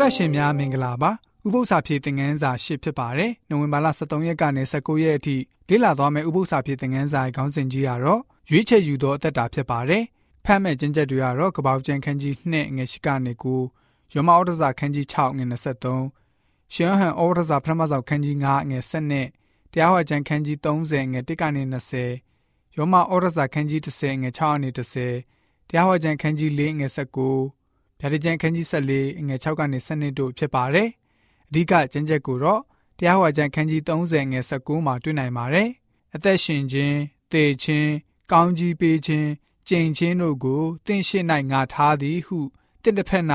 တော်တက်ရှင်များမင်္ဂလာပါဥပု္ပ္ပစာဖြည့်သင်ခန်းစာရှစ်ဖြစ်ပါတယ်နိုဝင်ဘာလ23ရက်ကနေ19ရက်အထိလေ့လာသွားမယ့်ဥပု္ပ္ပစာဖြည့်သင်ခန်းစာရဲ့ခေါင်းစဉ်ကြီးကတော့ရွေးချယ်ယူသောအသက်တာဖြစ်ပါတယ်ဖတ်မဲ့ကျင့်ချက်တွေကတော့ကပောက်ကျန်ခန်းကြီး2ငွေရှိကနေကိုယောမဩဒစာခန်းကြီး6ငွေ23ရှမ်းဟန်ဩဒစာပထမဆုံးခန်းကြီး9ငွေ7နဲ့တရားဟောကျမ်းခန်းကြီး30ငွေ1ကနေ20ယောမဩဒစာခန်းကြီး30ငွေ6ကနေ10တရားဟောကျမ်းခန်းကြီး4ငွေ19 ဗျာဒိကျန်ခန်းကြီး14ငွေ6ကနေ7တို့ဖြစ်ပါတယ်။အဓိကကျမ်းချက်ကိုတော့တရားဟောကျမ်းခန်းကြီး30ငွေ19မှာတွေ့နိုင်ပါတယ်။အသက်ရှင်ခြင်း၊သေခြင်း၊ကောင်းကြီးပေးခြင်း၊ကြင်ခြင်းတို့ကိုတင့်ရှိ၌ငါထားသည်ဟုတင့်တစ်ဖက်၌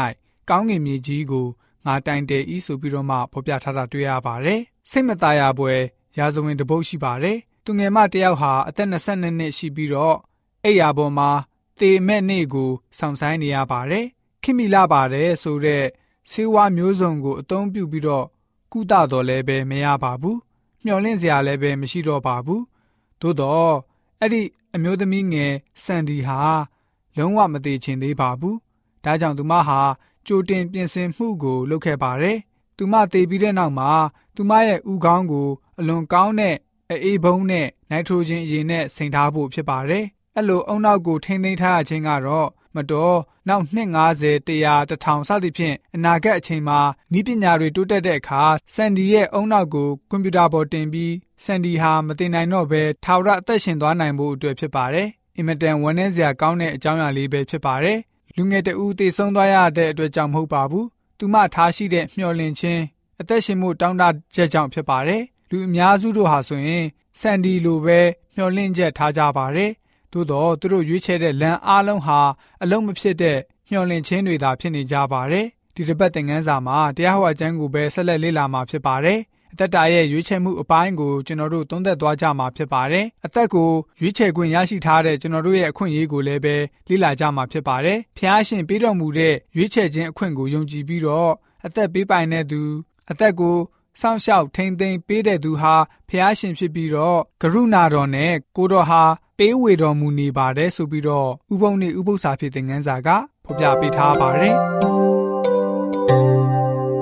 ကောင်းငင်မြေကြီးကိုငါတိုင်တယ်ဤဆိုပြီးတော့မှဖော်ပြထားတာတွေ့ရပါတယ်။စိတ်မသားရပွဲရာဇဝင်တပုတ်ရှိပါတယ်။သူငယ်မတယောက်ဟာအသက်22နှစ်ရှိပြီးတော့အိယာပေါ်မှာသေမဲ့နေ့ကိုဆောင်ဆိုင်နေရပါတယ်။ ခင်မီလာပါတယ်ဆိုတော့ဆေးဝါးမျိုးစုံကိုအသုံးပြုပြီးတော့ကုသတော်လည်းပဲမရပါဘူးမျော်လင့်စရာလည်းပဲမရှိတော့ပါဘူးသို့တော့အဲ့ဒီအမျိုးသမီးငယ်စန်ဒီဟာလုံးဝမသေးချင်သေးပါဘူးဒါကြောင့်သူမဟာကြိုတင်ပြင်ဆင်မှုကိုလုပ်ခဲ့ပါတယ်သူမသေပြီးတဲ့နောက်မှာသူမရဲ့ဥကောင်းကိုအလွန်ကောင်းတဲ့အေးဘုံနဲ့နိုက်ထရိုဂျင်အရည်နဲ့စိန်ထားဖို့ဖြစ်ပါတယ်အဲ့လိုအုံနောက်ကိုထိမ့်သိမ်းထားခြင်းကတော့ မတော်နောက်နှစ်90 100 1000စသဖြင့်အနာဂတ်အချိန်မှာဤပညာတွေတိုးတက်တဲ့အခါစန်ဒီရဲ့အုံနောက်ကိုကွန်ပျူတာပေါ်တင်ပြီးစန်ဒီဟာမတင်နိုင်တော့ဘဲထာဝရအသက်ရှင်သွားနိုင်ဖို့အတွက်ဖြစ်ပါတယ်။အင်မတန်ဝမ်းနည်းစရာကောင်းတဲ့အကြောင်းအရာလေးပဲဖြစ်ပါတယ်။လူငယ်တဦးတေဆုံးသွားရတဲ့အတွက်ကြောင့်မဟုတ်ပါဘူး။သူမထားရှိတဲ့မျှော်လင့်ခြင်းအသက်ရှင်မှုတောင်းတချက်ကြောင့်ဖြစ်ပါတယ်။လူအများစုတို့ဟာဆိုရင်စန်ဒီလိုပဲမျှော်လင့်ချက်ထားကြပါတယ် သို့တော့သူတို့ရွေးချယ်တဲ့လမ်းအားလုံးဟာအလုံးမဖြစ်တဲ့မျှော်လင့်ခြင်းတွေသာဖြစ်နေကြပါတယ်။ဒီတစ်ပတ်သင်ခန်းစာမှာတရားဟောကျမ်းကိုပဲဆက်လက်လေ့လာမှာဖြစ်ပါတယ်။အသက်တာရဲ့ရွေးချယ်မှုအပိုင်းကိုကျွန်တော်တို့သုံးသပ်သွားကြမှာဖြစ်ပါတယ်။အသက်ကိုရွေးချယ်ခွင့်ရရှိထားတဲ့ကျွန်တော်တို့ရဲ့အခွင့်အရေးကိုလည်းပဲလေ့လာကြမှာဖြစ်ပါတယ်။ဖျားရှင်ပေးတော်မူတဲ့ရွေးချယ်ခြင်းအခွင့်ကိုယုံကြည်ပြီးတော့အသက်ပေးပိုင်တဲ့သူအသက်ကိုစောင့်ရှောက်ထိန်သိမ်းပေးတဲ့သူဟာဖျားရှင်ဖြစ်ပြီးတော့ကရုဏာတော်နဲ့ကိုတော်ဟာပေးဝေတော်မူနေပါတယ်ဆိုပြီးတော့ဥပုံနေဥပု္ပ္ပစာဖြစ်တဲ့ငန်းစာကဖော်ပြပေးထားပါတယ်။